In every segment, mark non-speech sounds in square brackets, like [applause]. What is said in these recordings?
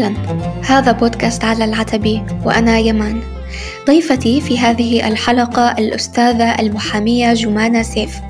أهلا. هذا بودكاست على العتبي وأنا يمان. ضيفتي في هذه الحلقة الأستاذة المحامية جمانة سيف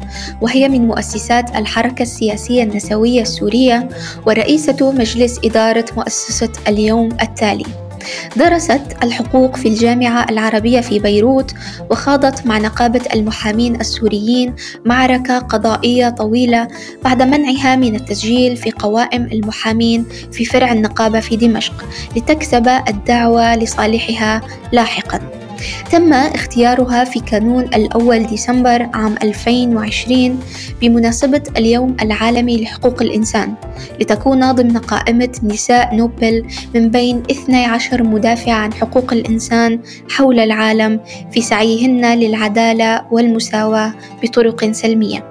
وهي من مؤسسات الحركة السياسية النسوية السورية ورئيسة مجلس إدارة مؤسسة اليوم التالي. درست الحقوق في الجامعة العربية في بيروت وخاضت مع نقابة المحامين السوريين معركة قضائية طويلة بعد منعها من التسجيل في قوائم المحامين في فرع النقابة في دمشق لتكسب الدعوة لصالحها لاحقاً. تم اختيارها في كانون الأول ديسمبر عام 2020 بمناسبة اليوم العالمي لحقوق الإنسان لتكون ضمن قائمة نساء نوبل من بين 12 مدافع عن حقوق الإنسان حول العالم في سعيهن للعدالة والمساواة بطرق سلمية.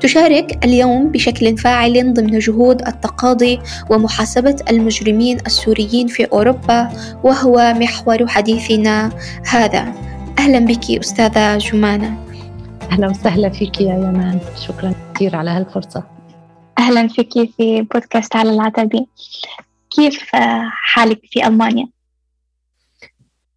تشارك اليوم بشكل فاعل ضمن جهود التقاضي ومحاسبة المجرمين السوريين في أوروبا وهو محور حديثنا هذا. أهلا بك أستاذة جمانة. أهلا وسهلا فيك يا يمان. شكرا كثير على هالفرصة. أهلا فيك في بودكاست على العتبي. كيف حالك في ألمانيا؟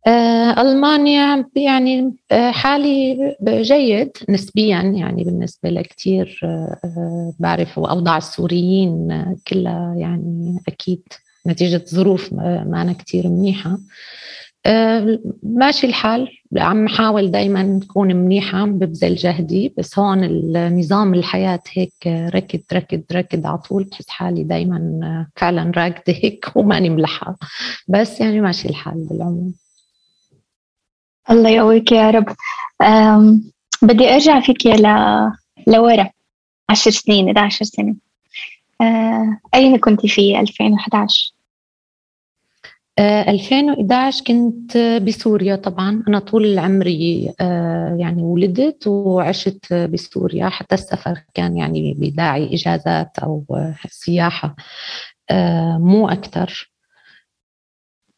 آه، ألمانيا يعني آه، حالي جيد نسبيا يعني بالنسبة لكثير آه، بعرف أوضاع السوريين كلها يعني أكيد نتيجة ظروف ما أنا كثير منيحة. ماشي الحال. عم حاول دايما اكون منيحة ببذل جهدي. بس هون النظام الحياة هيك ركض ركض ركض على طول. بحس حالي دايما فعلا راكده هيك [laughs] وماني ملحقة. بس يعني ماشي الحال بالعموم. الله يقويك يا رب. بدي أرجع فيك ل... لورا عشر سنين 11 سنة. أه أين كنت في 2011؟ 2011 كنت بسوريا طبعا. أنا طول عمري آه، يعني ولدت وعشت بسوريا. حتى السفر كان يعني بداعي إجازات أو سياحة آه، مو أكثر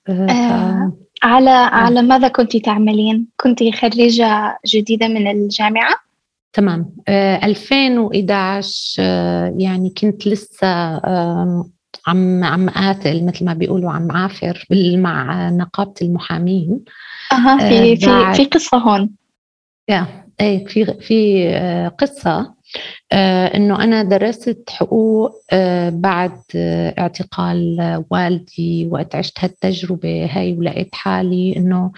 آه على على ماذا كنت تعملين؟ كنت خريجة جديدة من الجامعة؟ تمام. آه 2011 آه يعني كنت لسه آه عم عم قاتل مثل ما بيقولوا عم عافر مع نقابة المحامين. أها في في في قصة هون. يا إيه في في آه، قصة. آه، إنه أنا درست حقوق آه، بعد آه، اعتقال والدي وقت عشت هالتجربة هاي ولقيت حالي إنه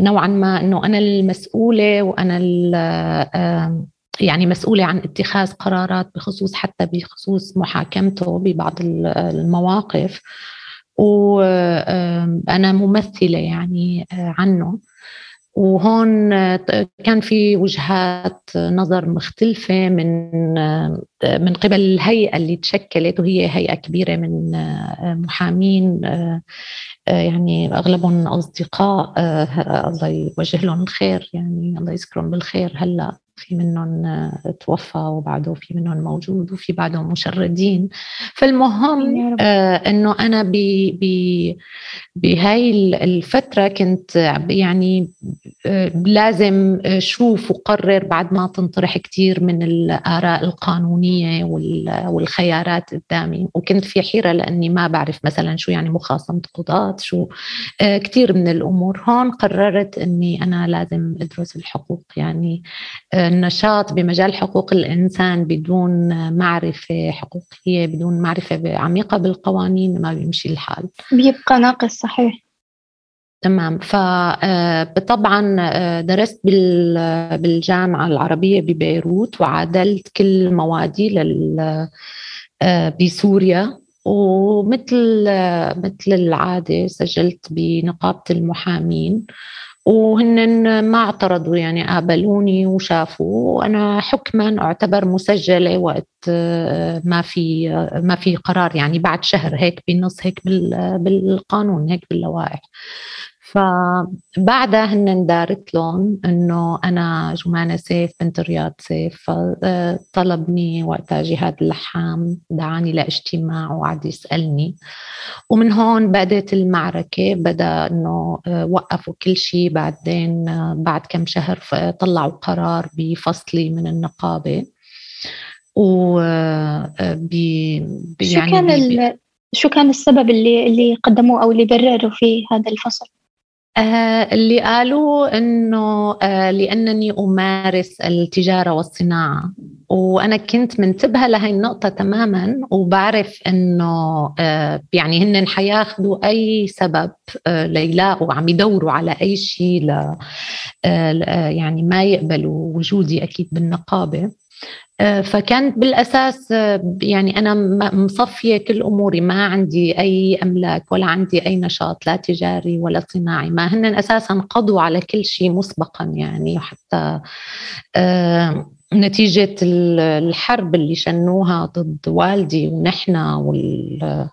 نوعا ما إنه أنا المسؤولة وأنا يعني مسؤولة عن اتخاذ قرارات بخصوص حتى بخصوص محاكمته ببعض المواقف. وأنا ممثلة يعني عنه. وهون كان في وجهات نظر مختلفة من من قبل الهيئة اللي تشكلت وهي هيئة كبيرة من محامين يعني أغلبهم أصدقاء الله يوجه لهم الخير يعني الله يذكرهم بالخير هلا. في منهم توفى وبعده في منهم موجود وفي بعدهم مشردين. فالمهم آه إنه أنا ب بهاي الفترة كنت يعني آه لازم أشوف وقرر بعد ما تنطرح كثير من الآراء القانونية والخيارات قدامي. وكنت في حيرة لأني ما بعرف مثلا شو يعني مخاصمة قضاة شو آه كثير من الأمور. هون قررت إني أنا لازم أدرس الحقوق. يعني آه النشاط بمجال حقوق الإنسان بدون معرفة حقوقية بدون معرفة عميقة بالقوانين ما بيمشي الحال. بيبقى ناقص صحيح. تمام. فطبعا آه، آه، درست بالجامعة العربية ببيروت وعادلت كل موادي لل آه، بسوريا. ومثل مثل العادة سجلت بنقابة المحامين. وهن ما اعترضوا يعني قابلوني وشافوا. وأنا حكما أعتبر مسجلة وقت آه، ما في آه، ما في قرار يعني بعد شهر هيك بنص هيك بالقانون هيك باللوائح. فبعدها هن دارت لهم إنه أنا جمانة سيف بنت رياض سيف فطلبني وقتها جهاد اللحام دعاني لاجتماع وقعد يسألني. ومن هون بدأت المعركة بدأ إنه وقفوا كل شيء بعدين بعد كم شهر طلعوا قرار بفصلي من النقابة. و بي شو يعني كان شو كان السبب اللي اللي قدموه أو اللي برروا فيه هذا الفصل؟ آه اللي قالوا إنه آه لأنني أمارس التجارة والصناعة. وأنا كنت منتبهة لهي النقطة تماما وبعرف إنه آه يعني هن حياخذوا أي سبب ليلاقوا عم يدوروا على أي شيء ل يعني ما يقبلوا وجودي أكيد بالنقابة. آه، فكانت بالأساس آه، يعني أنا مصفية كل أموري. ما عندي أي أملاك ولا عندي أي نشاط لا تجاري ولا صناعي. ما هن أساسا قضوا على كل شيء مسبقا يعني. حتى آه، نتيجة الحرب اللي شنوها ضد والدي ونحن وال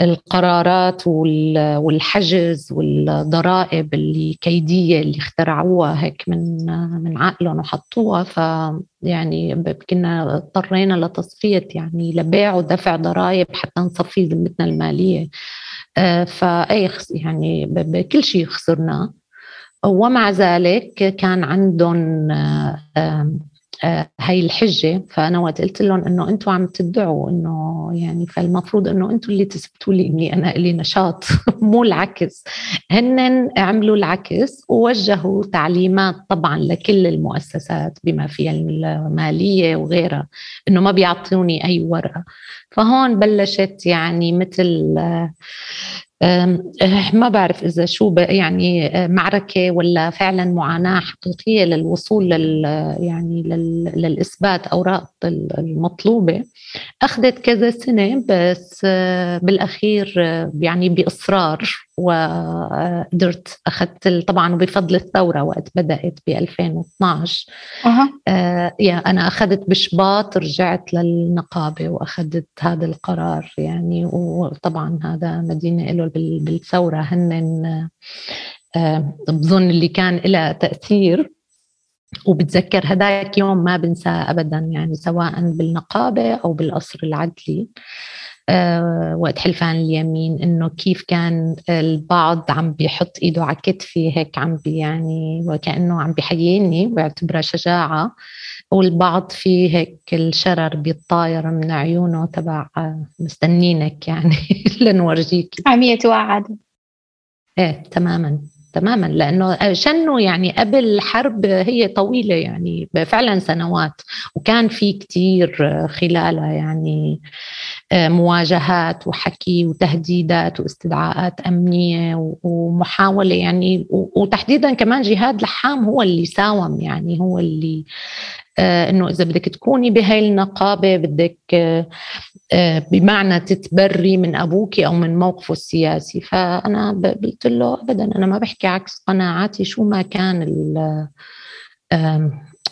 القرارات والحجز والضرائب اللي كيدية اللي اخترعوها هيك من من عقلهم وحطوها. ف يعني كنا اضطرينا لتصفية يعني لبيع ودفع ضرائب حتى نصفي ذمتنا المالية. آه، فاي يعني بكل شيء خسرناه. ومع ذلك كان عندهم آه، هاي الحجة. فأنا وقت قلت لهم إنه أنتم عم تدعوا إنه يعني فالمفروض إنه أنتم اللي تثبتوا لي إني أنا إلي نشاط. [laughs] مو العكس. هن عملوا العكس ووجهوا تعليمات طبعا لكل المؤسسات بما فيها المالية وغيرها إنه ما بيعطوني أي ورقة. فهون بلشت يعني مثل أه، ما بعرف إذا شو يعني أه، معركة ولا فعلا معاناة حقيقية للوصول لل يعني للإثبات أوراق المطلوبة. أخذت كذا سنة بس أه، بالأخير يعني بإصرار. وقدرت أخذت طبعا بفضل الثورة وقت بدأت ب 2012 أه. آه يا أنا أخذت بشباط رجعت للنقابة وأخذت هذا القرار يعني. وطبعا هذا مدينة له بالثورة هن آه بظن اللي كان لها تأثير. وبتذكر هذاك يوم ما بنساه ابدا يعني سواء بالنقابة أو بالقصر العدلي. وقت حلفان اليمين إنه كيف كان البعض عم بيحط إيده على كتفي هيك عم بي يعني وكأنه عم بيحييني ويعتبرها شجاعة. والبعض في هيك الشرر بيتطاير من عيونه تبع آه، مستنينك يعني [laughs] لنورجيك. عم يتوعد إيه تماما تماما. لأنه شنو يعني قبل الحرب هي طويلة يعني فعلا سنوات وكان في كثير خلالها يعني آه، مواجهات وحكي وتهديدات واستدعاءات أمنية ومحاولة يعني وتحديدا كمان جهاد لحام هو اللي ساوم يعني هو اللي آه، إنه إذا بدك تكوني بهاي النقابة بدك آه، بمعنى تتبري من أبوك أو من موقفه السياسي. فأنا قلت له ابدا أنا ما بحكي عكس قناعاتي شو ما كان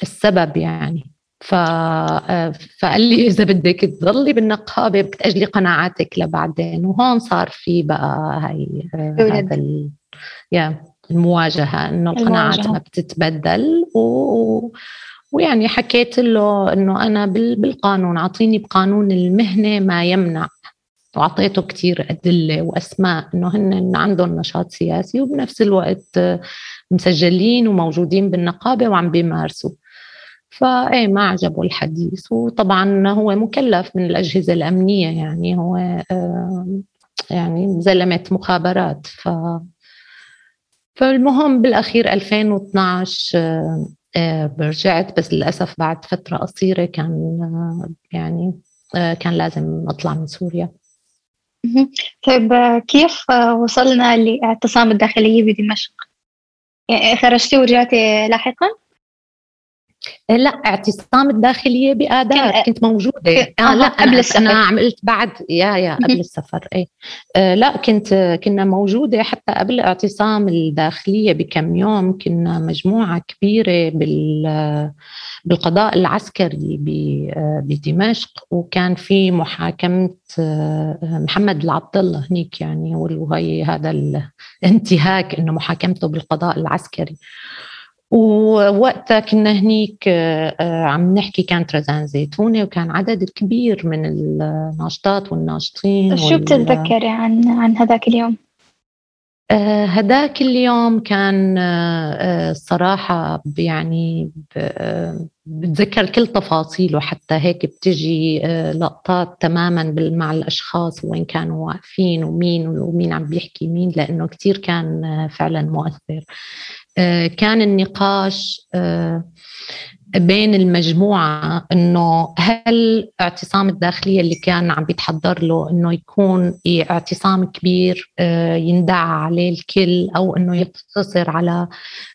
السبب يعني. ف... آه، فقال لي إذا بدك تضلي بالنقابة بدك تأجلي قناعاتك لبعدين. وهون صار في بقى هاي هذا ال... يا المواجهة إنه القناعات ما بتتبدل. و... ويعني حكيت له إنه أنا بالقانون أعطيني بقانون المهنة ما يمنع. وأعطيته كثير أدلة وأسماء إنه هن عندهم نشاط سياسي وبنفس الوقت مسجلين وموجودين بالنقابة وعم بيمارسوا. فإيه ما عجبه الحديث وطبعا هو مكلف من الأجهزة الأمنية يعني هو يعني زلمة مخابرات ف فالمهم بالأخير 2012 آه، رجعت بس للأسف بعد فترة قصيرة كان آه، يعني آه، كان لازم أطلع من سوريا طيب كيف وصلنا لإعتصام الداخلية بدمشق؟ يعني خرجتي ورجعتي لاحقا؟ لا اعتصام الداخلية بادار كنت موجودة. آه لا قبل السفر. أنا عملت بعد يا يا قبل السفر اي آه لا كنت كنا موجودة حتى قبل اعتصام الداخلية بكم يوم كنا مجموعة كبيرة بال بالقضاء العسكري بدمشق وكان في محاكمة آه، محمد العبد الله هنيك يعني وهي هذا الانتهاك إنه محاكمته بالقضاء العسكري. ووقتها كنا هنيك آه، آه، عم نحكي كانت رزان زيتونة وكان عدد كبير من الناشطات والناشطين شو بتتذكري عن عن هذاك اليوم؟ هداك اليوم كان الصراحة يعني بتذكر كل تفاصيله حتى هيك بتجي لقطات تماما مع الأشخاص وين كانوا واقفين ومين ومين عم بيحكي مين لأنه كتير كان فعلا مؤثر كان النقاش بين المجموعة إنه هل اعتصام الداخلية اللي كان عم بيتحضر له إنه يكون اعتصام كبير آه، يندعى عليه الكل أو إنه يقتصر على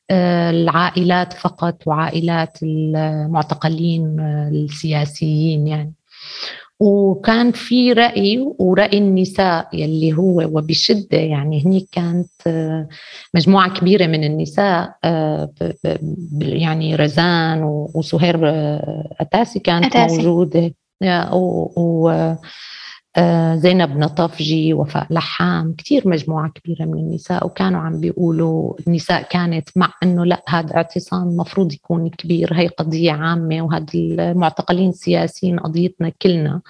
آه، العائلات فقط وعائلات المعتقلين آه، السياسيين يعني. وكان في رأي ورأي النساء يلي هو وبشدة يعني هني كانت آه، مجموعة كبيرة من النساء آه، يعني رزان وسهير آه، أتاسي كانت أتاسي. موجودة و زينب نطفجي وفاء لحام كثير مجموعة كبيرة من النساء وكانوا عم بيقولوا النساء كانت مع أنه لأ هذا اعتصام مفروض يكون كبير هي قضية عامة وهذا المعتقلين السياسيين قضيتنا كلنا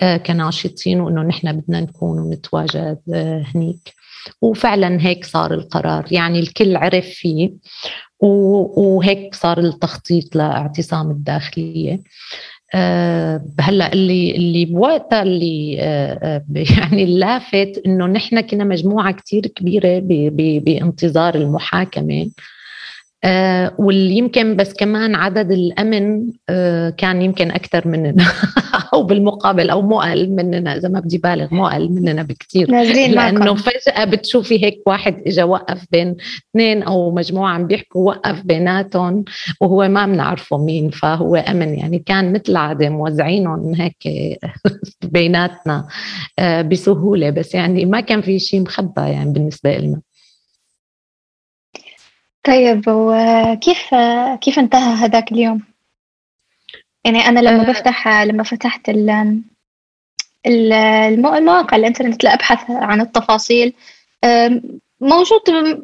آه، كناشطين وأنه نحن بدنا نكون ونتواجد آه، هنيك. وفعلا هيك صار القرار. يعني الكل عرف فيه وهيك صار التخطيط لإعتصام الداخلية. هلا اللي اللي بوقتها اللي أه يعني اللافت إنه نحن كنا مجموعة كثير كبيرة بانتظار المحاكمة. آه واللي يمكن بس كمان عدد الأمن آه كان يمكن أكثر مننا [laughs] أو بالمقابل أو مو أقل مننا إذا ما بدي بالغ مو أقل مننا بكثير. لأنه فجأة بتشوفي هيك واحد اجى وقف بين اثنين أو مجموعة عم بيحكوا وقف بيناتهم وهو ما بنعرفه مين فهو أمن. يعني كان مثل العاده موزعينهم هيك [laughs] بيناتنا آه بسهولة. بس يعني ما كان في شيء مخبى يعني بالنسبة لنا طيب وكيف كيف انتهى هذاك اليوم؟ يعني أنا لما أه. بفتح لما فتحت ال المواقع الإنترنت لأبحث عن التفاصيل موجود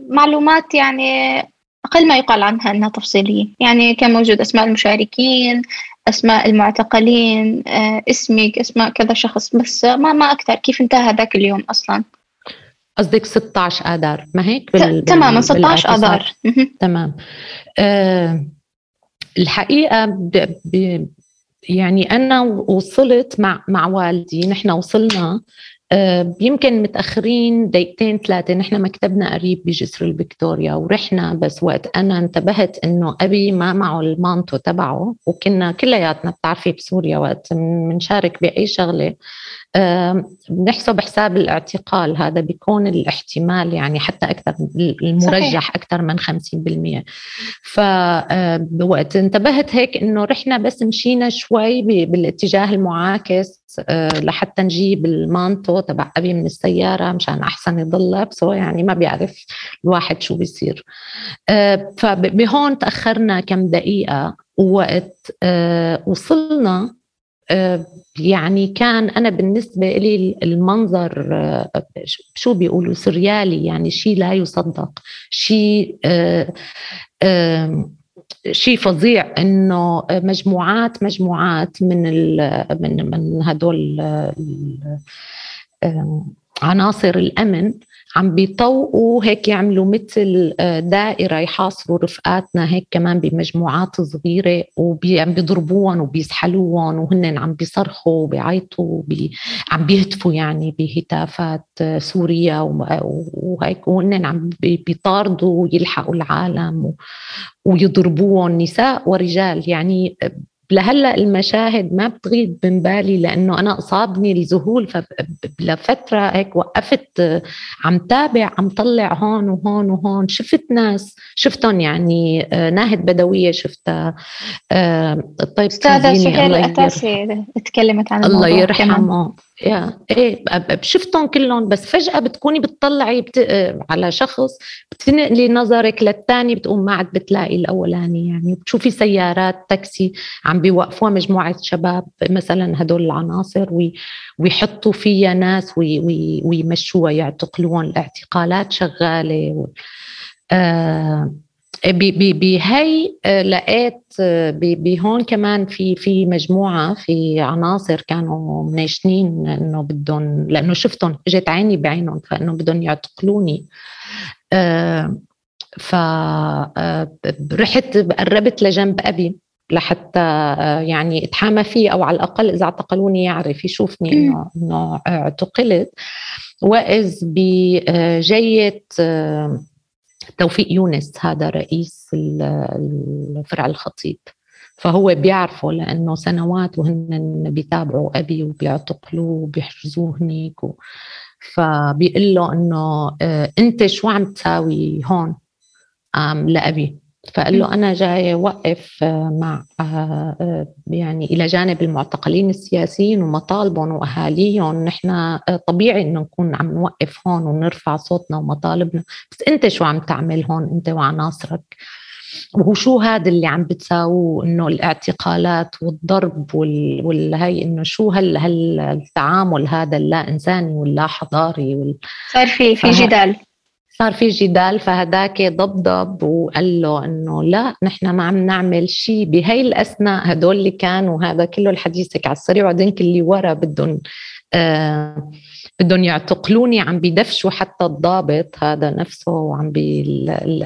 معلومات يعني أقل ما يقال عنها أنها تفصيلية. يعني كان موجود أسماء المشاركين أسماء المعتقلين أه، اسمك أسماء كذا شخص بس ما ما أكثر. كيف انتهى هذاك اليوم أصلا؟ قصدك 16 آذار ما هيك؟ بال... تماما 16 آذار. تمام. أه الحقيقة ب... ب... يعني أنا وصلت مع مع والدي نحن وصلنا آه، يمكن متأخرين دقيقتين ثلاثة نحن مكتبنا قريب بجسر الفيكتوريا ورحنا بس وقت أنا انتبهت إنه أبي ما معه المانتو تبعه وكنا كلياتنا بتعرفي بسوريا وقت بنشارك بأي شغلة. بنحسب حساب الاعتقال هذا بيكون الاحتمال يعني حتى أكثر المرجح صحيح. أكثر من 50% فوقت انتبهت هيك إنه رحنا بس مشينا شوي بالاتجاه المعاكس آه، لحتى نجيب المانتو تبع أبي من السيارة مشان أحسن يضل لابسه يعني ما بيعرف الواحد شو بيصير. آه، فبهون تأخرنا كم دقيقة ووقت آه، وصلنا يعني كان أنا بالنسبة لي المنظر شو بيقولوا سريالي يعني شيء لا يصدق شيء شيء فظيع إنه مجموعات مجموعات من من من هدول عناصر الأمن عم بيطوقوا هيك يعملوا مثل آه، دائرة يحاصروا رفقاتنا هيك كمان بمجموعات صغيرة وعم بيضربوهم وبيسحلوهم وهن عم بيصرخوا وبيعيطوا وبي عم بيهتفوا يعني بهتافات آه، سوريا وهيك وهن عم بيطاردوا ويلحقوا العالم ويضربوهم نساء ورجال يعني لهلا المشاهد ما بتغيب من بالي لأنه أنا اصابني الذهول فلفتره هيك وقفت عم تابع عم طلع هون وهون وهون شفت ناس شفتهم يعني آه، ناهد بدوية شفتها. طيب أستاذة سهير الاتاسي تكلمت عن الله يرحمه. يا إيه شفتهم كلهم بس فجأة بتكوني بتطلعي بت... على شخص بتنقلي نظرك للثاني بتقوم ما عاد بتلاقي الأولاني يعني بتشوفي سيارات تاكسي عم بيوقفوها مجموعة شباب مثلا هدول العناصر وي... ويحطوا فيها ناس وي... وي... ويمشوها يعتقلوهم الاعتقالات شغالة و... آه بهي لقيت بهون كمان في في مجموعة في عناصر كانوا مناشنين إنه بدهم لأنه شفتهم إجت عيني بعينهم فإنه بدهم يعتقلوني. فرحت قربت لجنب أبي لحتى يعني اتحامى فيه أو على الأقل إذا اعتقلوني يعرف يشوفني إنه إنه اعتقلت. وإذ بجيه توفيق يونس هذا رئيس الفرع الخطيب. فهو بيعرفه لأنه سنوات وهن بيتابعوا أبي وبيعتقلوه وبيحجزوه هنيك و... فبيقول له إنه آه، أنت شو عم تساوي هون؟ لأبي. فقال له أنا جاي أوقف آه، مع آه، يعني إلى جانب المعتقلين السياسيين ومطالبهم وأهاليهم. نحن طبيعي إنه نكون عم نوقف هون ونرفع صوتنا ومطالبنا. بس أنت شو عم تعمل هون؟ أنت وعناصرك. وهو شو هذا اللي عم بتساووه؟ إنه الاعتقالات والضرب والهي إنه شو هال هالتعامل هذا اللا إنساني واللا حضاري وال... صار في في جدال. صار في جدال فهداك ضبضب وقال له إنه لا نحن ما عم نعمل شيء بهي الأثناء هدول اللي كانوا هذا كله الحديثك على السريع وبعدين اللي ورا بدهم آه بدهم يعتقلوني عم بيدفشوا حتى الضابط هذا نفسه وعم بي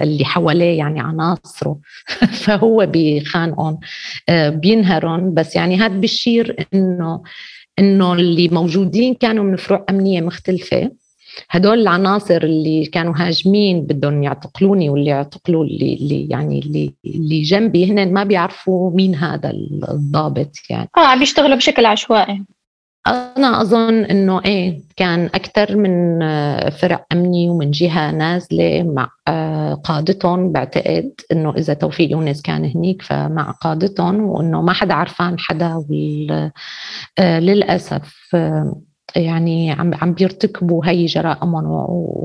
اللي حواليه يعني عناصره. [laughs] فهو بخانقهم آه بينهرهم. بس يعني هذا بيشير إنه إنه اللي موجودين كانوا من فروع أمنية مختلفة. هدول العناصر اللي كانوا هاجمين بدهم يعتقلوني واللي يعتقلوا اللي, اللي يعني اللي اللي جنبي هن ما بيعرفوا مين هذا الضابط يعني. آه عم بيشتغلوا بشكل عشوائي. أنا أظن إنه إيه كان أكثر من آه، فرع أمني ومن جهة نازلة مع آه، قادتهم بعتقد إنه إذا توفيق يونس كان هنيك فمع قادتهم وإنه ما حدا عرفان حدا آه، يعني عم عم بيرتكبوا هي جرائمهم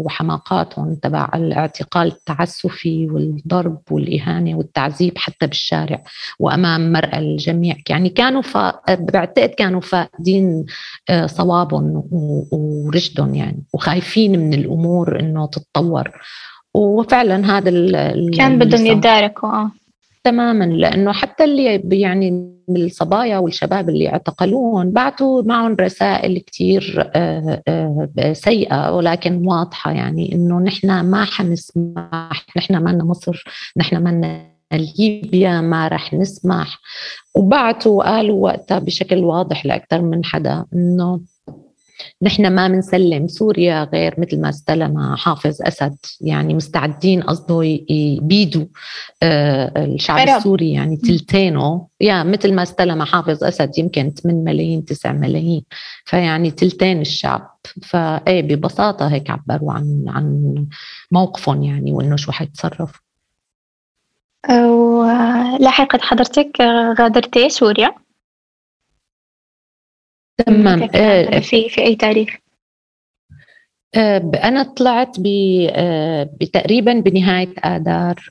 وحماقاتهم تبع الاعتقال التعسفي والضرب والإهانة والتعذيب حتى بالشارع وأمام مرأى الجميع. يعني كانوا ف... بعتقد كانوا فاقدين آه، صوابهم ورشدهم يعني وخايفين من الأمور إنه تتطور. وفعلا هذا كان بدهم يتداركوا آه. تماما لأنه حتى اللي يعني الصبايا والشباب اللي اعتقلوهم بعثوا معهم رسائل كثير آه، آه، سيئة ولكن واضحة يعني إنه نحن ما حنسمح نحن ما مصر نحن ما ليبيا ما رح نسمح. وبعثوا قالوا وقتها بشكل واضح لأكثر من حدا إنه نحن ما بنسلم سوريا غير مثل ما استلم حافظ أسد يعني مستعدين قصده يبيدوا آه، الشعب. السوري يعني تلتينه. يا مثل ما استلم حافظ أسد يمكن 8 ملايين 9 ملايين. فيعني تلتين الشعب. فايه ببساطة هيك عبروا عن عن موقفهم يعني وإنه شو حيتصرفوا. ولاحقت حضرتك غادرتي سوريا؟ تمام. آه، في في أي تاريخ؟ آه، أنا طلعت آه، بتقريبا بنهاية آذار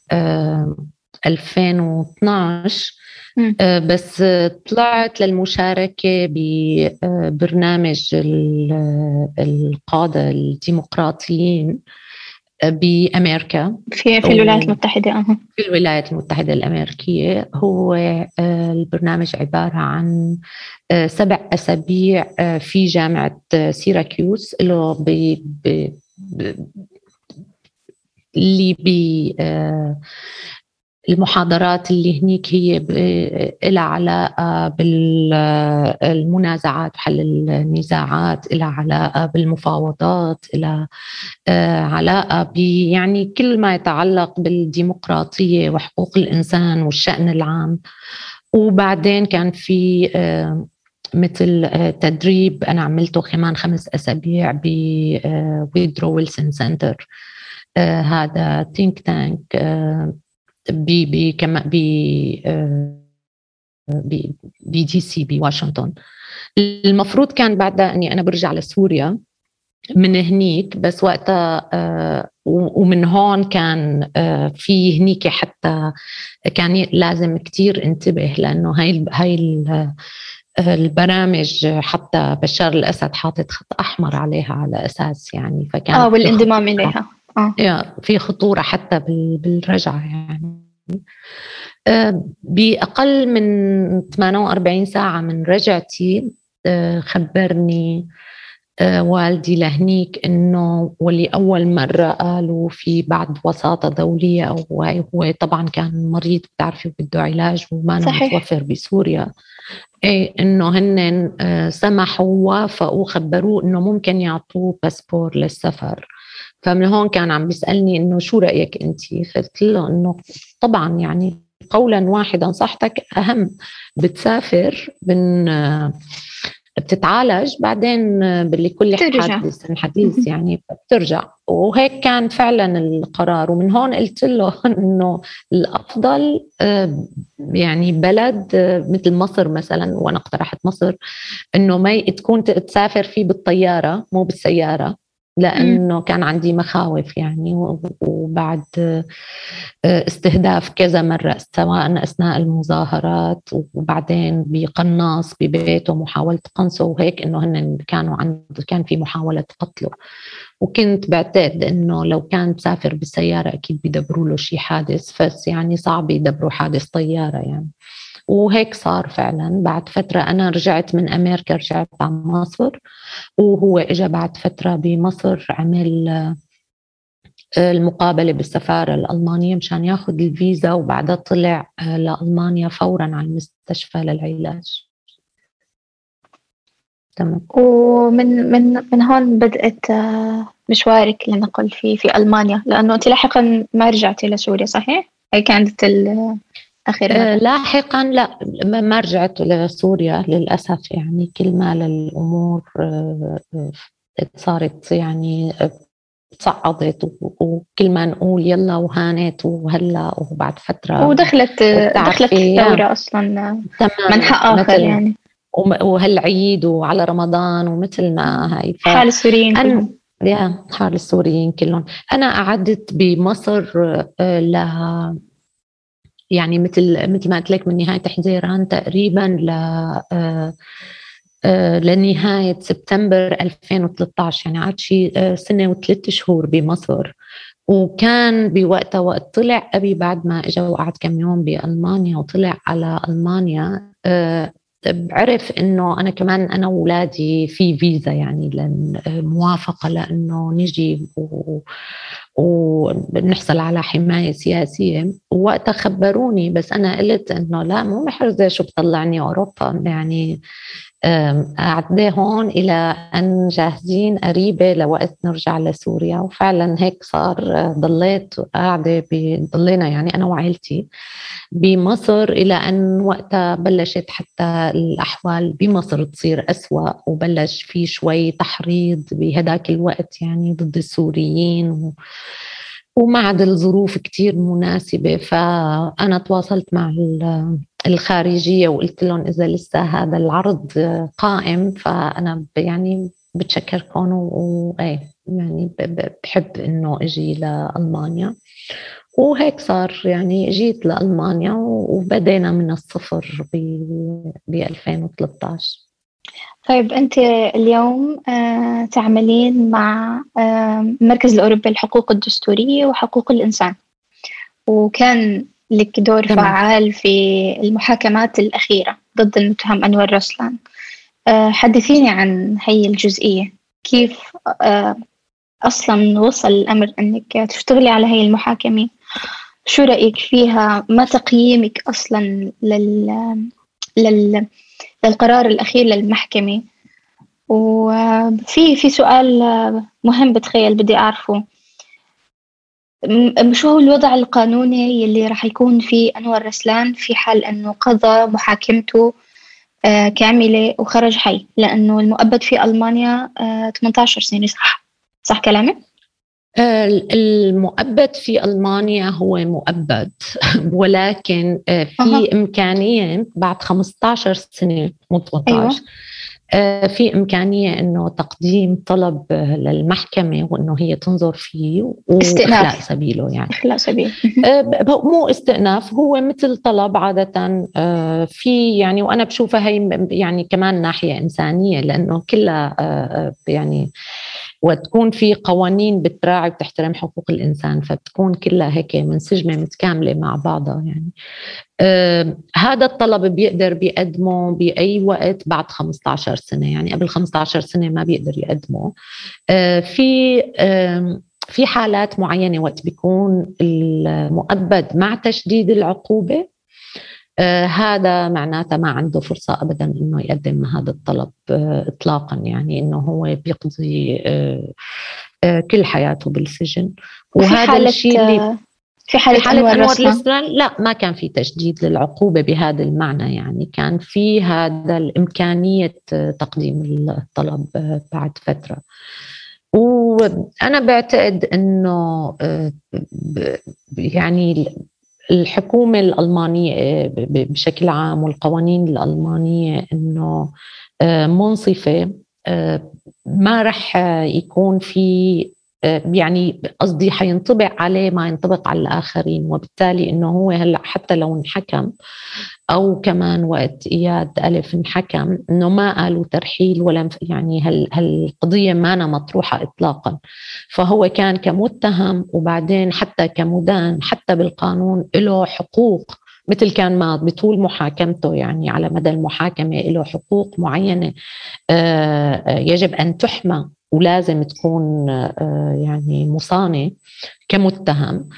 2012 بس طلعت للمشاركة ببرنامج القادة الديمقراطيين. بأمريكا في في الولايات المتحدة أه. في الولايات المتحدة الأمريكية هو آه، البرنامج عبارة عن آه، سبع أسابيع آه، في جامعة سيراكيوس له ب اللي ب المحاضرات اللي هنيك هي لها علاقة بالمنازعات وحل النزاعات لها علاقة بالمفاوضات لها آه، علاقة يعني كل ما يتعلق بالديمقراطية وحقوق الإنسان والشأن العام. وبعدين كان في آه، مثل آه، تدريب أنا عملته كمان خمس أسابيع ب Woodrow Wilson Center هذا think tank بي كما بي آه، ب D.C. بواشنطن المفروض كان بعدها أني أنا برجع لسوريا من هنيك بس وقتها آه، ومن هون كان آه، في هنيك حتى كان لازم كتير انتبه لأنه هاي هاي البرامج حتى بشار الأسد حاطط خط أحمر عليها على أساس يعني فكان آه والانضمام إليها. آه. يا في خطورة حتى بالرجعة يعني. آه، بأقل من 48 ساعة من رجعتي آه، خبرني آه، والدي لهنيك إنه واللي أول مرة قالوا في بعد وساطة دولية أو هو طبعا كان مريض بتعرفي بده علاج وما متوفر بسوريا. إيه إنه هن سمحوا ووافقوا خبروه إنه ممكن يعطوه باسبور للسفر. فمن هون كان عم بيسألني إنه شو رأيك أنت؟ قلت له إنه طبعا يعني قولا واحدا صحتك أهم. بتسافر من بتتعالج بعدين باللي كل حادث حديث يعني بترجع. وهيك كان فعلا القرار. ومن هون قلت له [laughs] إنه الأفضل يعني بلد مثل مصر مثلا وأنا اقترحت مصر إنه ما تكون تسافر فيه بالطيارة مو بالسيارة. لأنه كان عندي مخاوف يعني وبعد آه، استهداف كذا مرة سواء أثناء المظاهرات وبعدين بقناص ببيته محاوله قنصه وهيك إنه هن كانوا عنده كان في محاولة قتله. وكنت بعتقد إنه لو كان مسافر بالسيارة أكيد بيدبروا له شيء حادث بس يعني صعب يدبروا حادث طيارة يعني. وهيك صار فعلا. بعد فترة أنا رجعت من أمريكا رجعت على مصر وهو إجا بعد فترة بمصر عمل آه، المقابلة بالسفارة الألمانية مشان ياخذ الفيزا وبعدها طلع آه، لألمانيا فورا على المستشفى للعلاج. تمام. ومن من من هون بدأت آه، مشوارك لنقل في في ألمانيا لأنه أنت لاحقا ما رجعتي لسوريا صحيح؟ هي كانت آخر آه لاحقا لا ما رجعت لسوريا للأسف يعني كل ما الأمور آه صارت يعني تصعدت وكل ما نقول يلا وهانت وهلا وبعد فترة ودخلت دخلت الثورة أصلا منحى آخر يعني. وهالعيد وعلى رمضان ومثل ما هاي. حال السوريين كلهم. يا حال السوريين كلهم. أنا قعدت بمصر آه، لها يعني مثل مثل ما قلت لك من نهاية حزيران تقريبا ل آه، آه، لنهاية سبتمبر 2013 يعني قعدت شي آه، سنة وثلاث شهور بمصر. وكان بوقتها وقت طلع أبي بعد ما إجا وقعد كم يوم بألمانيا وطلع على ألمانيا عرف إنه أنا كمان أنا واولادي في فيزا يعني موافقة لأنه نجي و ونحصل على حماية سياسية. ووقتها خبروني بس أنا قلت إنه لا مو محرزه شو بطلعني أوروبا يعني قاعدة هون إلى أن جاهزين قريبة لوقت نرجع لسوريا. وفعلا هيك صار ضليت قاعدة ضلينا يعني أنا وعائلتي بمصر إلى أن وقتها بلشت حتى الأحوال بمصر تصير أسوأ وبلش في شوي تحريض بهداك الوقت يعني ضد السوريين. و وما عاد الظروف كتير مناسبة فأنا تواصلت مع الخارجية وقلت لهم إذا لسه هذا العرض قائم فأنا يعني بتشكركم وإيه يعني بحب إنه أجي لألمانيا. وهيك صار يعني جيت لألمانيا وبدينا من الصفر ب 2013 طيب أنت اليوم آه، تعملين مع المركز آه، الأوروبي للحقوق الدستورية وحقوق الإنسان. وكان لك دور تمام. فعال في المحاكمات الأخيرة ضد المتهم أنور رسلان. آه، حدثيني عن هي الجزئية. كيف أصلا وصل الأمر أنك تشتغلي على هي المحاكمة؟ شو رأيك فيها؟ ما تقييمك أصلا لل... لل... للقرار الأخير للمحكمة؟ وفي في سؤال مهم بتخيل بدي أعرفه. شو هو الوضع القانوني يلي راح يكون في أنور رسلان في حال أنه قضى محاكمته آه، كاملة وخرج حي لأنه المؤبد في ألمانيا 18 آه، سنة صح صح كلامي؟ المؤبد في ألمانيا هو مؤبد [laughs] ولكن آه، في أه. إمكانية بعد 15 سنة مو 18 أيوة. آه، في إمكانية أنه تقديم طلب للمحكمة وأنه هي تنظر فيه وإخلاء سبيله يعني. إخلاء سبيل. [laughs] مو استئناف هو مثل طلب عادة في يعني وأنا بشوفها هي يعني كمان ناحية إنسانية لأنه كلها يعني وتكون في قوانين بتراعي وبتحترم حقوق الإنسان فبتكون كلها هيك منسجمه متكاملة مع بعضها يعني. هذا الطلب بيقدر بيقدمه بأي وقت بعد 15 سنة يعني قبل 15 سنة ما بيقدر يقدمه. آه في في حالات معينة وقت بيكون المؤبد مع تشديد العقوبة آه هذا معناته ما عنده فرصة أبدا أنه يقدم هذا الطلب آه إطلاقا يعني أنه هو بيقضي آه كل حياته بالسجن. وهذا الشيء اللي في حالة, في حالة أنور الإسرائيل لا ما كان في تشديد للعقوبة بهذا المعنى يعني كان في هذا الإمكانية تقديم الطلب بعد فترة. وأنا بعتقد أنه يعني الحكومة الألمانية بشكل عام والقوانين الألمانية أنه منصفة ما رح يكون في يعني قصدي حينطبق عليه ما ينطبق على الآخرين وبالتالي أنه هو هلأ حتى لو انحكم أو كمان وقت إياد ألف انحكم أنه ما قالوا ترحيل ولا يعني هال هالقضية ما أنا مطروحة إطلاقا. فهو كان كمتهم وبعدين حتى كمدان حتى بالقانون له حقوق مثل كان ما بطول محاكمته يعني على مدى المحاكمة له حقوق معينة يجب أن تحمى ولازم تكون يعني مصانة كمتهم.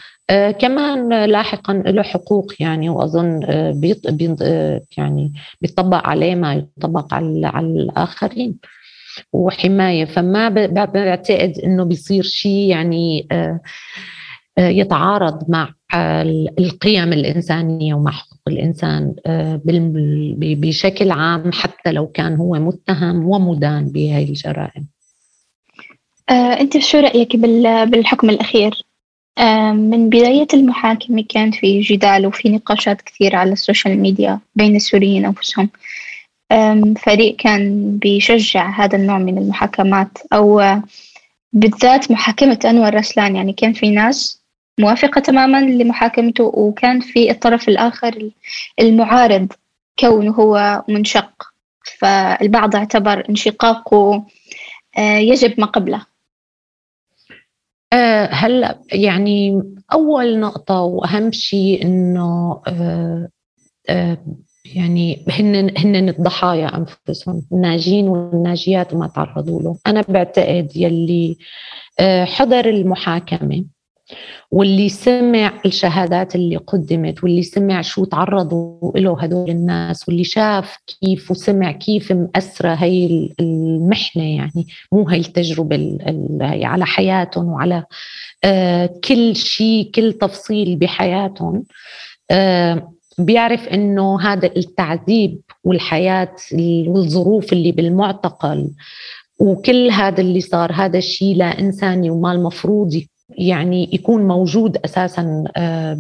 كمان لاحقا له حقوق يعني وأظن بيط بيط يعني بيطبق عليه ما يطبق على, على الآخرين وحماية فما بعتقد إنه بيصير شيء يعني يتعارض مع القيم الإنسانية ومع حقوق الإنسان بشكل عام حتى لو كان هو متهم ومدان بهذه الجرائم. أنت شو رأيك بالحكم الأخير؟ من بداية المحاكمة كان في جدال وفي نقاشات كثير على ال social media بين السوريين أنفسهم. فريق كان بيشجع هذا النوع من المحاكمات أو بالذات محاكمة أنور رسلان. يعني كان في ناس موافقة تماما لمحاكمته وكان في الطرف الآخر المعارض كونه هو منشق. فالبعض اعتبر انشقاقه يجب ما قبله. آه، هلا يعني أول نقطة وأهم شيء إنه آه، آه، يعني هن هن الضحايا أنفسهم الناجين والناجيات وما تعرضوا له أنا بعتقد يلي حضر المحاكمة واللي سمع الشهادات اللي قدمت واللي سمع شو تعرضوا له هدول الناس واللي شاف كيف وسمع كيف مأثرة هي المحنة يعني مو هي التجربة على حياتهم وعلى آه كل شيء كل تفصيل بحياتهم. آه بيعرف إنه هذا التعذيب والحياة والظروف اللي بالمعتقل وكل هذا اللي صار هذا الشيء لا انساني وما المفروض يعني يكون موجود أساسا آه،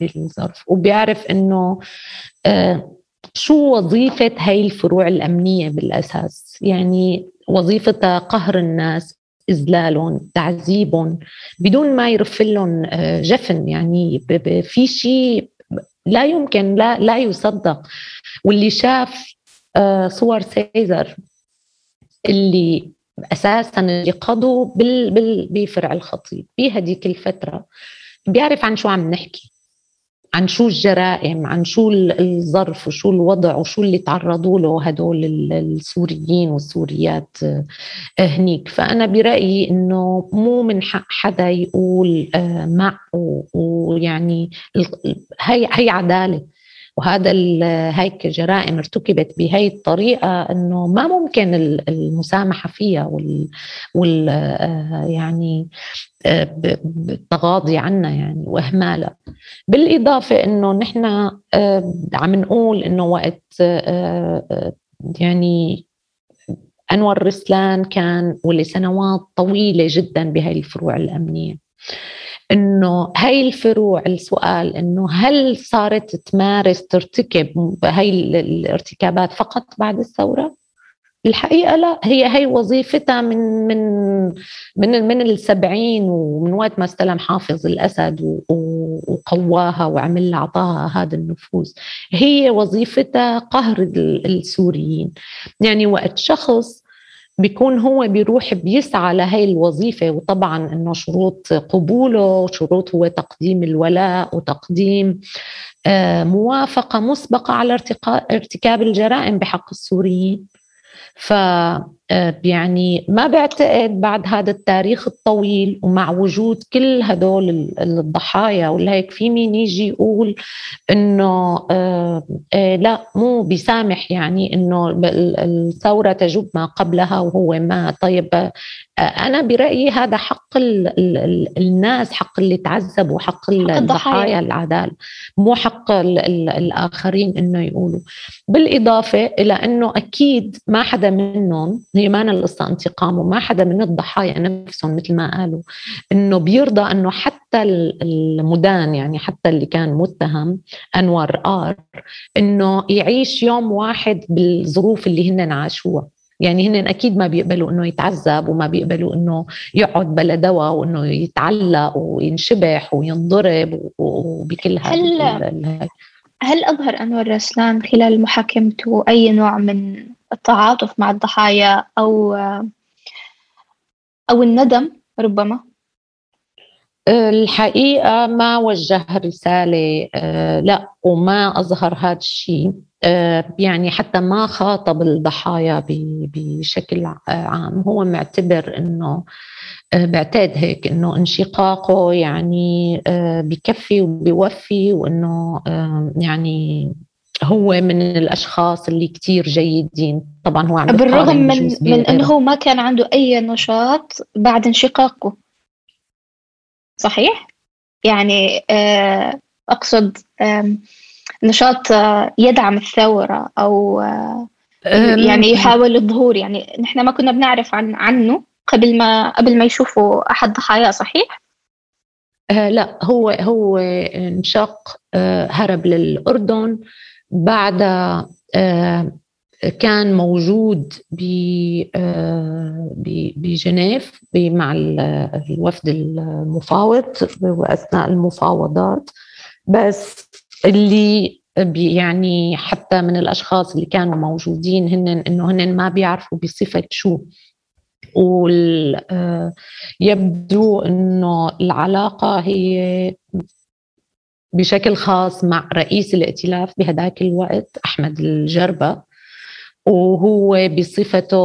بالظرف. وبيعرف إنه آه، شو وظيفة هاي الفروع الأمنية بالأساس؟ يعني وظيفتها قهر الناس إذلالهم تعذيبهم بدون ما يرف لهم آه، جفن. يعني في شيء لا يمكن لا لا يصدق. واللي شاف صور سيزر اللي أساسا اللي قضوا بال بال بفرع الخطيب. بهديك الفترة بيعرف عن شو عم نحكي عن شو الجرائم عن شو الظرف وشو الوضع وشو اللي تعرضوا له هدول السوريين والسوريات آه، هنيك. فأنا برأيي أنه مو من حق حدا يقول آه، مع ويعني هي هي عدالة. وهذا هيك جرائم ارتكبت بهي الطريقة إنه ما ممكن المسامحة فيها وال, وال آه، يعني آه، التغاضي عنها يعني وإهمالها. بالإضافة إنه نحن آه، عم نقول إنه وقت يعني أنور رسلان كان ولسنوات طويلة جدا بهي الفروع الأمنية. إنه هاي الفروع السؤال إنه هل صارت تمارس ترتكب هاي الارتكابات فقط بعد الثورة؟ الحقيقة لا هي هي وظيفتها من من من من السبعين ومن وقت ما استلم حافظ الأسد وقواها وعمل اعطاها هذا النفوذ هي وظيفتها قهر السوريين يعني وقت شخص بيكون هو بيروح بيسعى لهي الوظيفة وطبعا إنه شروط قبوله شروط هو تقديم الولاء وتقديم آه، موافقة مسبقة على ارتكاب الجرائم بحق السوريين. ف يعني ما بعتقد بعد هذا التاريخ الطويل ومع وجود كل هدول الضحايا ولهيك في مين يجي يقول إنه آه، آه، لا مو بيسامح يعني إنه الثورة تجب ما قبلها وهو ما. طيب أنا برأيي هذا حق ال ال الناس حق اللي تعذبوا حق الضحايا العدالة مو حق ال ال الآخرين إنه يقولوا. بالإضافة إلى إنه أكيد ما حدا منهم هي ما القصة انتقام وما حدا من الضحايا نفسهم مثل ما قالوا. إنه بيرضى إنه حتى المدان يعني حتى اللي كان متهم انور آر إنه يعيش يوم واحد بالظروف اللي هن عاشوها. يعني هن أكيد ما بيقبلوا إنه يتعذب وما بيقبلوا إنه يقعد بلا دواء وإنه يتعلق وينشبح وينضرب وبكل هل هل أظهر انور رسلان خلال محاكمته؟ أي نوع من التعاطف مع الضحايا أو أو الندم ربما؟ الحقيقة ما وجه رسالة آه، لا وما أظهر هذا الشيء. آه، يعني حتى ما خاطب الضحايا بشكل عام. هو معتبر إنه آه، بعتاد هيك إنه انشقاقه يعني بكفي وبيوفي وإنه يعني هو من الأشخاص اللي كتير جيدين. طبعا هو عم بالرغم من من إنه هو ما كان عنده أي نشاط بعد انشقاقه. صحيح؟ يعني آه، أقصد نشاط آه، يدعم الثورة أو آه، يعني يحاول الظهور. يعني نحن ما كنا بنعرف عن عنه قبل ما قبل ما يشوفوا أحد ضحاياه صحيح؟ لا هو هو انشق هرب للأردن. بعد آه، كان موجود آه، بجنيف مع الوفد المفاوض وأثناء المفاوضات. بس اللي يعني حتى من الأشخاص اللي كانوا موجودين هن إنه هن ما بيعرفوا بصفة شو. ويبدو آه، إنه العلاقة هي بشكل خاص مع رئيس الائتلاف بهداك الوقت أحمد الجربة. وهو بصفته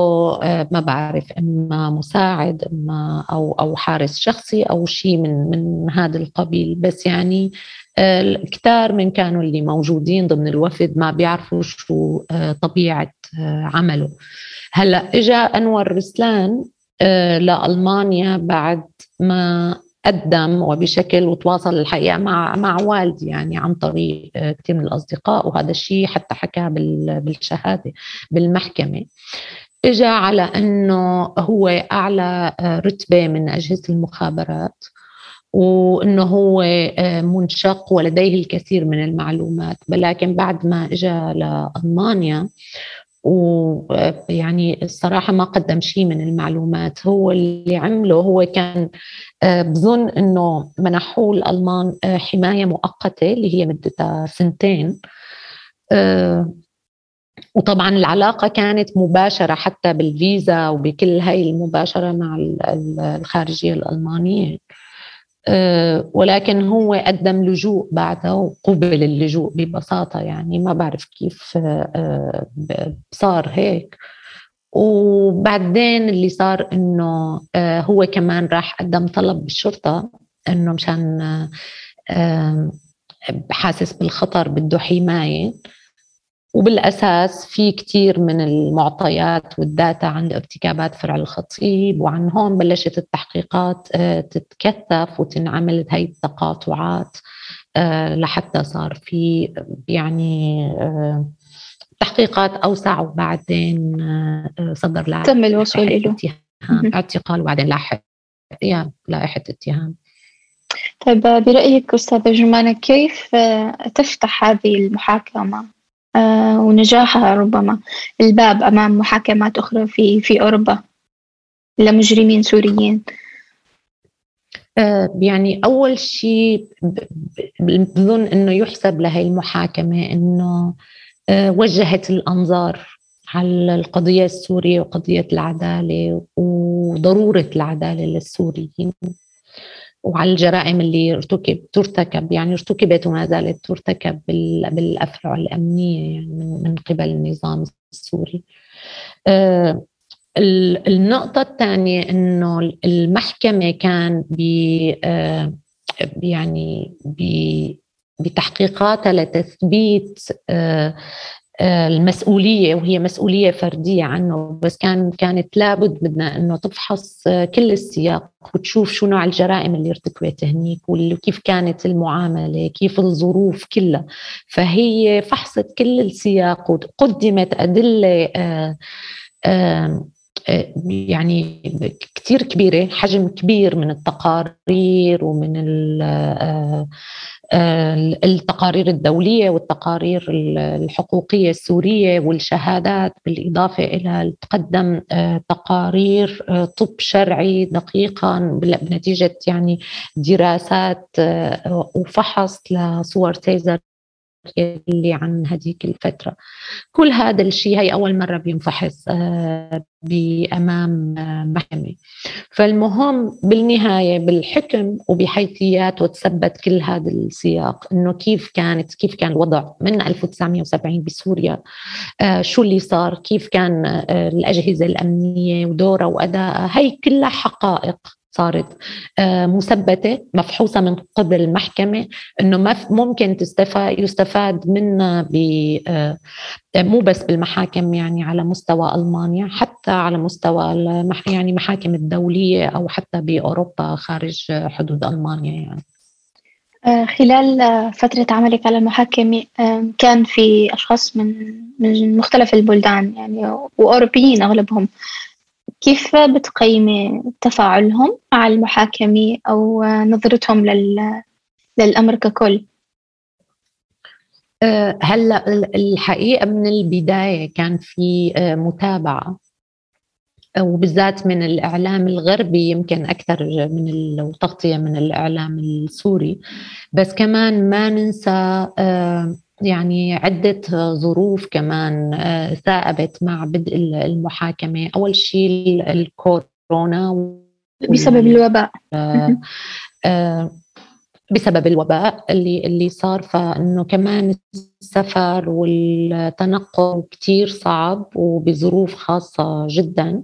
آه، ما بعرف إما مساعد إما أو أو حارس شخصي أو شيء من من هذا القبيل. بس يعني آه، كتار من كانوا اللي موجودين ضمن الوفد ما بيعرفوا شو آه، طبيعة عمله. هلأ اجى أنور رسلان لألمانيا بعد ما قدم وبشكل وتواصل الحقيقة مع مع والدي يعني عن طريق آه، كثير من الأصدقاء وهذا الشيء حتى حكاه بالشهادة بالمحكمة. اجى على إنه هو أعلى آه، رتبة من أجهزة المخابرات وإنه هو آه، منشق ولديه الكثير من المعلومات. ولكن بعد ما اجى لألمانيا ويعني الصراحة ما قدم شيء من المعلومات. هو اللي عمله هو كان آه، بظن إنه منحوه الألمان آه، حماية مؤقتة اللي هي مدتها سنتين. آه، وطبعا العلاقة كانت مباشرة حتى بالفيزا وبكل هاي المباشرة مع الخارجية الألمانية. ولكن هو قدم لجوء بعدها وقبل اللجوء ببساطة يعني ما بعرف كيف صار هيك. وبعدين اللي صار إنه آه، هو كمان راح قدم طلب بالشرطة إنه مشان آه، حاسس بالخطر بده حماية. وبالأساس في كثير من المعطيات والداتا عند ارتكابات فرع الخطيب وعن هون بلشت التحقيقات آه، تتكثف وتنعمل هي التقاطعات لحتى صار في يعني تحقيقات أوسع وبعدين آه، صدر لائحه تم الوصول له اعتقال وبعدين لاحق يا لائحة اتهام. طيب برأيك أستاذة جمانة كيف آه، تفتح هذه المحاكمة؟ آه، ونجاحها ربما. الباب أمام محاكمات أخرى في في أوروبا لمجرمين سوريين. يعني أول شيء بظن أنه يحسب لهي المحاكمة أنه آه، وجهت الأنظار على القضية السورية وقضية العدالة وضرورة العدالة للسوريين. وعلى الجرائم اللي ارتكب ترتكب يعني ارتكبت وما زالت ترتكب بالأفرع الأمنية يعني من قبل النظام السوري. آه، النقطة الثانية إنه المحكمة كان ب آه، يعني بتحقيقاتها لتثبيت آه، المسؤولية وهي مسؤولية فردية عنه بس كان كانت لابد بدنا إنه تفحص كل السياق وتشوف شو نوع الجرائم اللي ارتكبت هنيك وكيف كانت المعاملة كيف الظروف كلها. فهي فحصت كل السياق وقدمت أدلة آه، آه، يعني كثير كبيرة حجم كبير من التقارير ومن التقارير الدولية والتقارير الحقوقية السورية والشهادات بالإضافة إلى تقدم آه، تقارير آه، طب شرعي دقيقا بنتيجة يعني دراسات آه، وفحص لصور تيزر اللي عن هذيك الفترة. كل هذا الشيء هي أول مرة بينفحص آه، بأمام آه، محكمة. فالمهم بالنهاية بالحكم وبحيثيات وتثبت كل هذا السياق إنه كيف كانت كيف كان الوضع من 1970 بسوريا آه، شو اللي صار كيف كان الأجهزة الأمنية ودورها وأدائها هي كلها حقائق. صارت آه، مثبتة مفحوصة من قبل المحكمة إنه ما ممكن تستفاد يستفاد منها آه، مو بس بالمحاكم يعني على مستوى ألمانيا حتى على مستوى يعني محاكم الدولية أو حتى بأوروبا خارج حدود ألمانيا يعني. آه، خلال فترة عملك على المحاكمة كان في أشخاص من من مختلف البلدان يعني وأوروبيين أغلبهم كيف بتقيمي تفاعلهم مع المحاكمة أو نظرتهم لل... للأمر ككل؟ أه، هلأ الحقيقة من البداية كان في أه، متابعة وبالذات من الإعلام الغربي يمكن أكثر من التغطية من الإعلام السوري بس كمان ما ننسى أه، يعني عدة ظروف كمان آه، ثائبت مع بدء المحاكمة. أول شيء الكورونا بسبب الوباء. آه، آه، بسبب الوباء اللي اللي صار. فإنه كمان السفر والتنقل كثير صعب وبظروف خاصة جدا.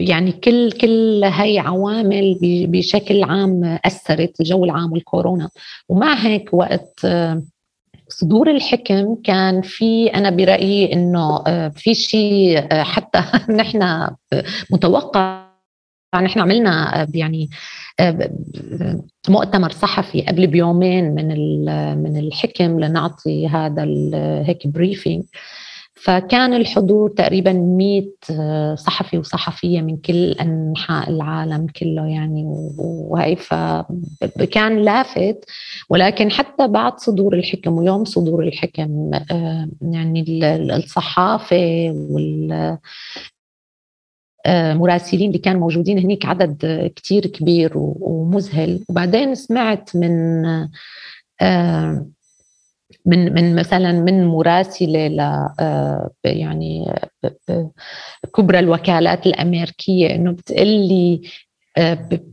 يعني كل كل هي عوامل بشكل عام أثرت الجو العام والكورونا. ومع هيك وقت آه، صدور الحكم كان في أنا برأيي إنه آه، في شيء آه، حتى [laughs] نحن متوقع نحن عملنا يعني مؤتمر صحفي قبل بيومين من من الحكم لنعطي هذا هيك بريفينج فكان الحضور تقريبا 100 آه، صحفي وصحفية من كل أنحاء العالم كله يعني وهي فكان لافت. ولكن حتى بعد صدور الحكم ويوم صدور الحكم آه، يعني الصحافة وال مراسلين اللي كانوا موجودين هناك عدد كتير كبير ومذهل. وبعدين سمعت من من من مثلا من مراسله ل آه، يعني كبرى الوكالات الأمريكية إنه بتقول لي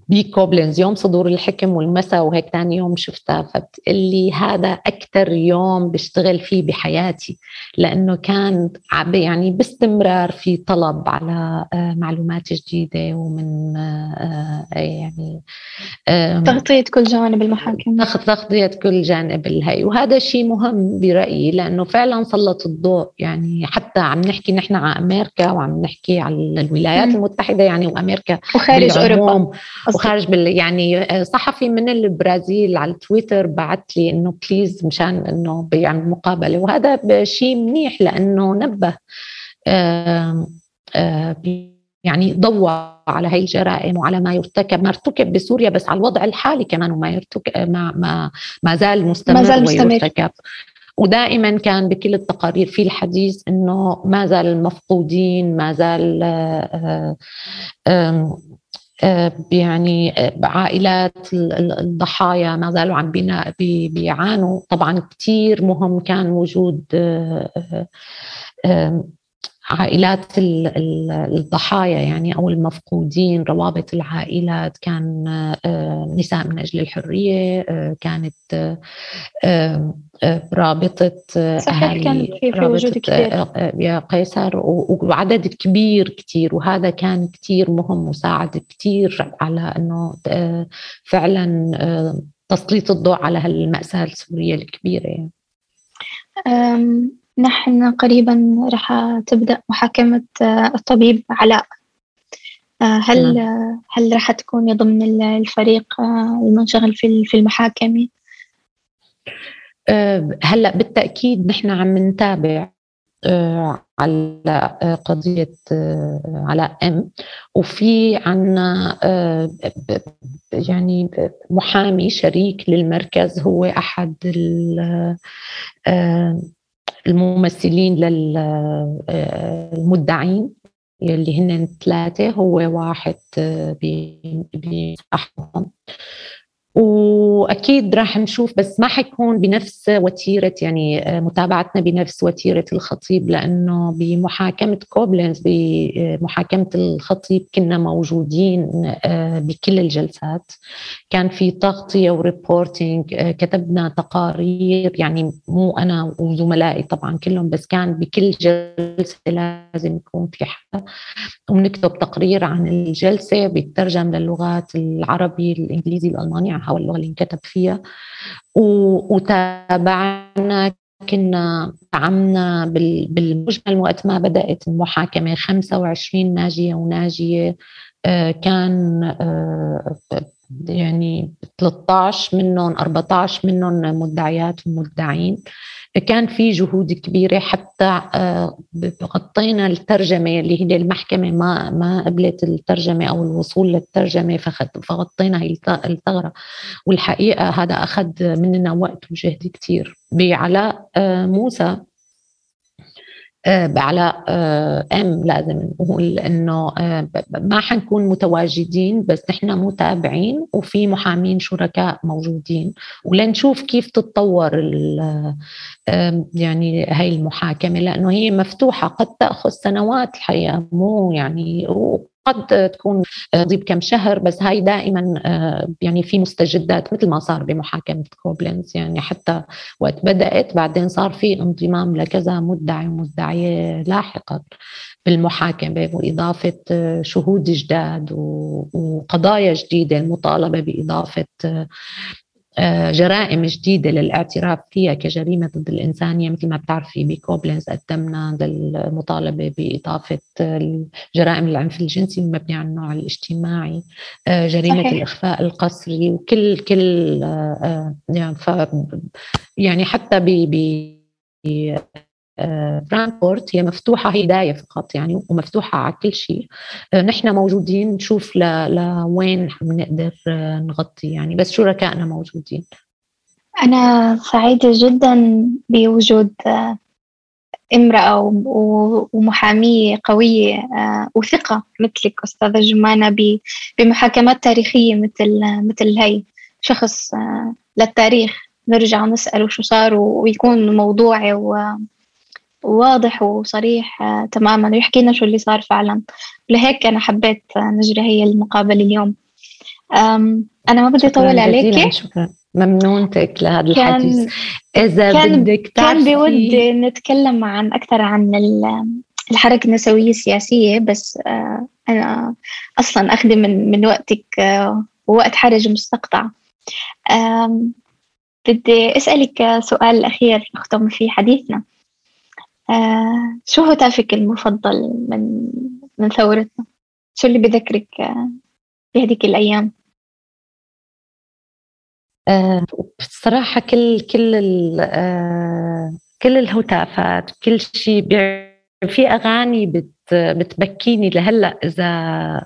بكوبلنز يوم صدور الحكم والمساء وهيك ثاني يوم شفتها فبتقول لي هذا أكثر يوم بشتغل فيه بحياتي لأنه كان يعني باستمرار في طلب على آه، معلومات جديدة ومن آه، آه، يعني تغطية كل جوانب المحاكم. تغطية كل جانب الهي وهذا شيء مهم برأيي لأنه فعلا سلط الضوء يعني حتى عم نحكي نحن عن أمريكا وعم نحكي عن الولايات المتحدة يعني وأمريكا وخارج أوروبا. وخارج بال يعني صحفي من البرازيل على تويتر بعت لي إنه بليز مشان إنه بيعمل مقابلة. وهذا شيء منيح لأنه نبه آآ آآ يعني ضوى على هي الجرائم وعلى ما يرتكب. ما ارتكب بسوريا بس على الوضع الحالي كمان وما يرتكب ما ما ما زال مستمر, ما زال مستمر. ويرتكب ودائما كان بكل التقارير في الحديث إنه ما زال المفقودين ما زال يعني عائلات الضحايا ما زالوا عم بيعانوا. طبعا كثير مهم كان وجود عائلات الضحايا يعني أو المفقودين روابط العائلات كان آه، نساء من أجل الحرية آه، كانت آه، رابطة صحيح كان في, في وجود كثير يا قيصر وعدد كبير كثير وهذا كان كثير مهم وساعد كثير على إنه فعلا تسليط الضوء على هالمأساة السورية الكبيرة يعني. نحن قريبا راح تبدأ محاكمة آه، الطبيب علاء. آه، هل هل راح تكوني ضمن الفريق آه، المنشغل في في المحاكمة؟ هلأ بالتأكيد نحن عم نتابع على قضية علاء أم. وفي عنا يعني محامي شريك للمركز هو أحد الممثلين للمدعين اللي هن ثلاثة هو واحد بيصحهم وأكيد راح نشوف بس ما حيكون بنفس وتيرة يعني آه، متابعتنا بنفس وتيرة الخطيب لأنه بمحاكمة كوبلنز بمحاكمة الخطيب كنا موجودين آه، بكل الجلسات. كان في تغطية و reporting آه، كتبنا تقارير يعني مو أنا وزملائي طبعا كلهم بس كان بكل جلسة لازم يكون في حدا. وبنكتب تقرير عن الجلسة بيترجم للغات العربي الإنجليزي الألماني هو اللغة اللي انكتب فيها. وتابعنا كنا دعمنا بالمجمل وقت ما بدأت المحاكمة 25 ناجية وناجية آه، كان آه، يعني 13 منهم 14 منهم مدعيات ومدعين. كان في جهود كبيرة حتى آه، غطينا الترجمة اللي هي المحكمة ما ما قبلت الترجمة أو الوصول للترجمة فغطينا هي الثغرة. والحقيقة هذا أخذ مننا وقت وجهد كثير بعلاء آه، موسى بعلاء آه، أم لازم نقول إنه آه، ما حنكون متواجدين بس نحن متابعين وفي محامين شركاء موجودين. ولنشوف كيف تتطور يعني هاي المحاكمة لأنه هي مفتوحة قد تأخذ سنوات الحقيقة مو يعني قد تكون تضيب كم شهر بس هاي دائما آه، يعني في مستجدات مثل ما صار بمحاكمة كوبلنز يعني حتى وقت بدأت بعدين صار في انضمام لكذا مدعي ومدعية لاحقا بالمحاكمة وإضافة آه، شهود جداد وقضايا جديدة المطالبة بإضافة آه، آه، جرائم جديدة للاعتراف فيها كجريمة ضد الإنسانية مثل ما بتعرفي بكوبلنز قدمنا للمطالبة بإضافة جرائم العنف الجنسي المبني على النوع الاجتماعي آه، جريمة صحيح. الإخفاء القسري وكل كل آه، يعني ف يعني حتى ب فرانكفورت هي مفتوحة هي بداية فقط يعني ومفتوحة على كل شيء. آه، نحن موجودين نشوف لوين بنقدر آه، نغطي يعني بس شركائنا موجودين. أنا سعيدة جدا بوجود آه، امرأة ومحامية قوية وثقة مثلك أستاذة جمانة بمحاكمات تاريخية مثل مثل هي شخص للتاريخ. نرجع نسأله شو صار ويكون موضوعي واضح وصريح آه، تماما ويحكي لنا شو اللي صار فعلا. لهيك أنا حبيت نجري هي المقابلة اليوم. أنا ما بدي أطول عليك شكرا. ممنونتك لهذا الحديث. إذا كان بدك كان بودي نتكلم عن أكثر عن الحركة النسوية السياسية بس آه، أنا أصلا أخذ من من وقتك آه، ووقت حرج مستقطع. بدي أسألك سؤال أخير نختم فيه حديثنا. آه شو هتافك المفضل من من ثورتنا؟ شو اللي بذكرك آه في هذيك الأيام؟ آه بصراحة كل كل آه كل الهتافات كل شيء في أغاني بت بتبكيني لهلأ إذا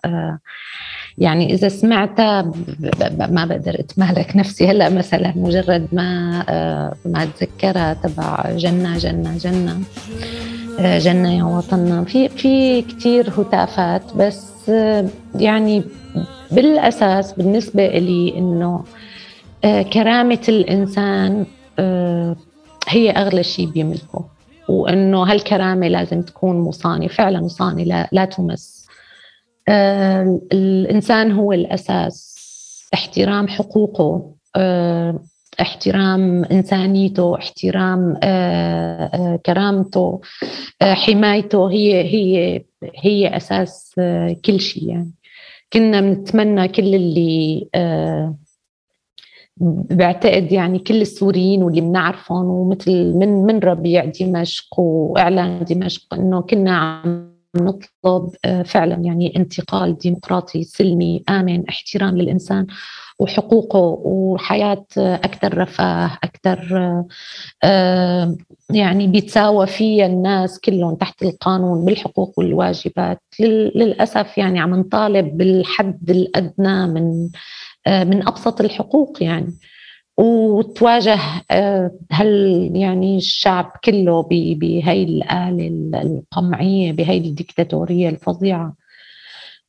آه يعني إذا سمعتها ما بقدر اتمالك نفسي هلأ مثلا مجرد ما آه، ما أتذكرها تبع جنة جنة جنة جنة يا وطننا. في في كثير هتافات بس يعني بالأساس بالنسبة لي إنه كرامة الإنسان هي أغلى شيء بيملكه. وإنه هالكرامة لازم تكون مصانة فعلا مصانة لا, لا تمس. الإنسان هو الأساس. احترام حقوقه احترام إنسانيته احترام كرامته حمايته. هي هي هي أساس كل شيء يعني. كنا بنتمنى كل اللي بعتقد يعني كل السوريين واللي بنعرفهم ومثل من من ربيع دمشق وإعلان دمشق إنه كنا عم نطلب فعلا يعني انتقال ديمقراطي سلمي آمن احترام للإنسان وحقوقه وحياة أكثر رفاه أكثر آه، يعني بيتساوى فيها الناس كلهم تحت القانون بالحقوق والواجبات. للأسف يعني عم نطالب بالحد الأدنى من آه، من أبسط الحقوق يعني. وتواجه آه، هل يعني الشعب كله بهي الآلة القمعية بهي الديكتاتورية الفظيعة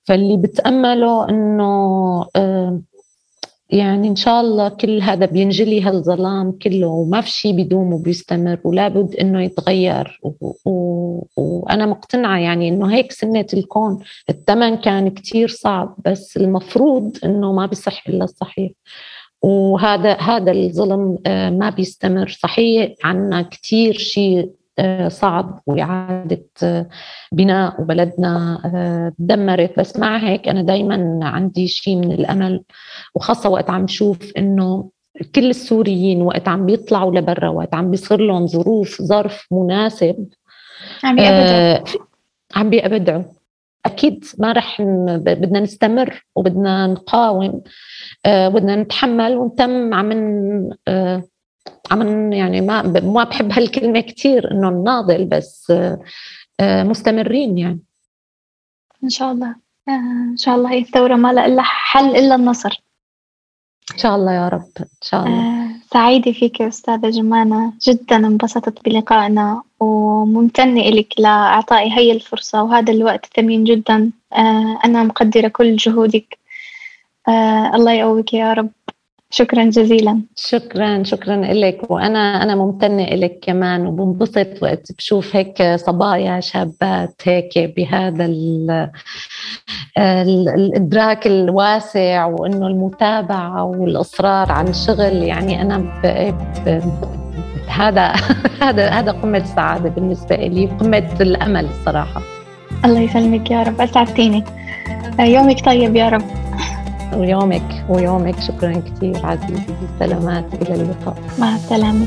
فاللي بتأمله أنه يعني إن شاء الله كل هذا بينجلي هالظلام كله وما في شيء بيدوم وبيستمر ولابد إنه يتغير. وأنا مقتنعة يعني إنه هيك سنة الكون الثمن كان كتير صعب بس المفروض إنه ما بيصح إلا الصحيح وهذا هذا الظلم آه، ما بيستمر. صحيح عنا كتير شيء آه، صعب وإعادة آه، بناء وبلدنا آه، تدمرت. بس مع هيك أنا دايما عندي شيء من الأمل وخاصة وقت عم شوف إنه كل السوريين وقت عم بيطلعوا لبرا وقت عم بيصير لهم ظروف ظرف مناسب عم بيأبدعوا عم بيأبدعوا أكيد ما رح بدنا نستمر وبدنا نقاوم بدنا نتحمل ونتم. عم عم يعني ما ما بحب هالكلمة كثير إنه نناضل بس آه، مستمرين يعني. إن شاء الله. آه، إن شاء الله هي الثورة ما لها حل إلا النصر. إن شاء الله يا رب إن شاء الله. آه، سعيدة فيك أستاذة جمانة. جدا انبسطت بلقائنا وممتنة لك لإعطائي هي الفرصة وهذا الوقت ثمين جدا. أنا مقدرة كل جهودك. الله يقويك يا رب. شكرا جزيلا. شكرا شكرا لك وأنا أنا ممتنة لك كمان وبنبسط وقت بشوف هيك صبايا شابات هيك بهذا الإدراك الواسع وإنه المتابعة والإصرار على الشغل يعني أنا ب... ب... هذا [laughs] هذا هذا قمة السعادة بالنسبة لي قمة الأمل الصراحة. الله يسلمك يا رب. أسعدتيني. يومك طيب يا رب. ويومك ويومك شكرا كثير عزيزي. سلامات إلى اللقاء. مع السلامة.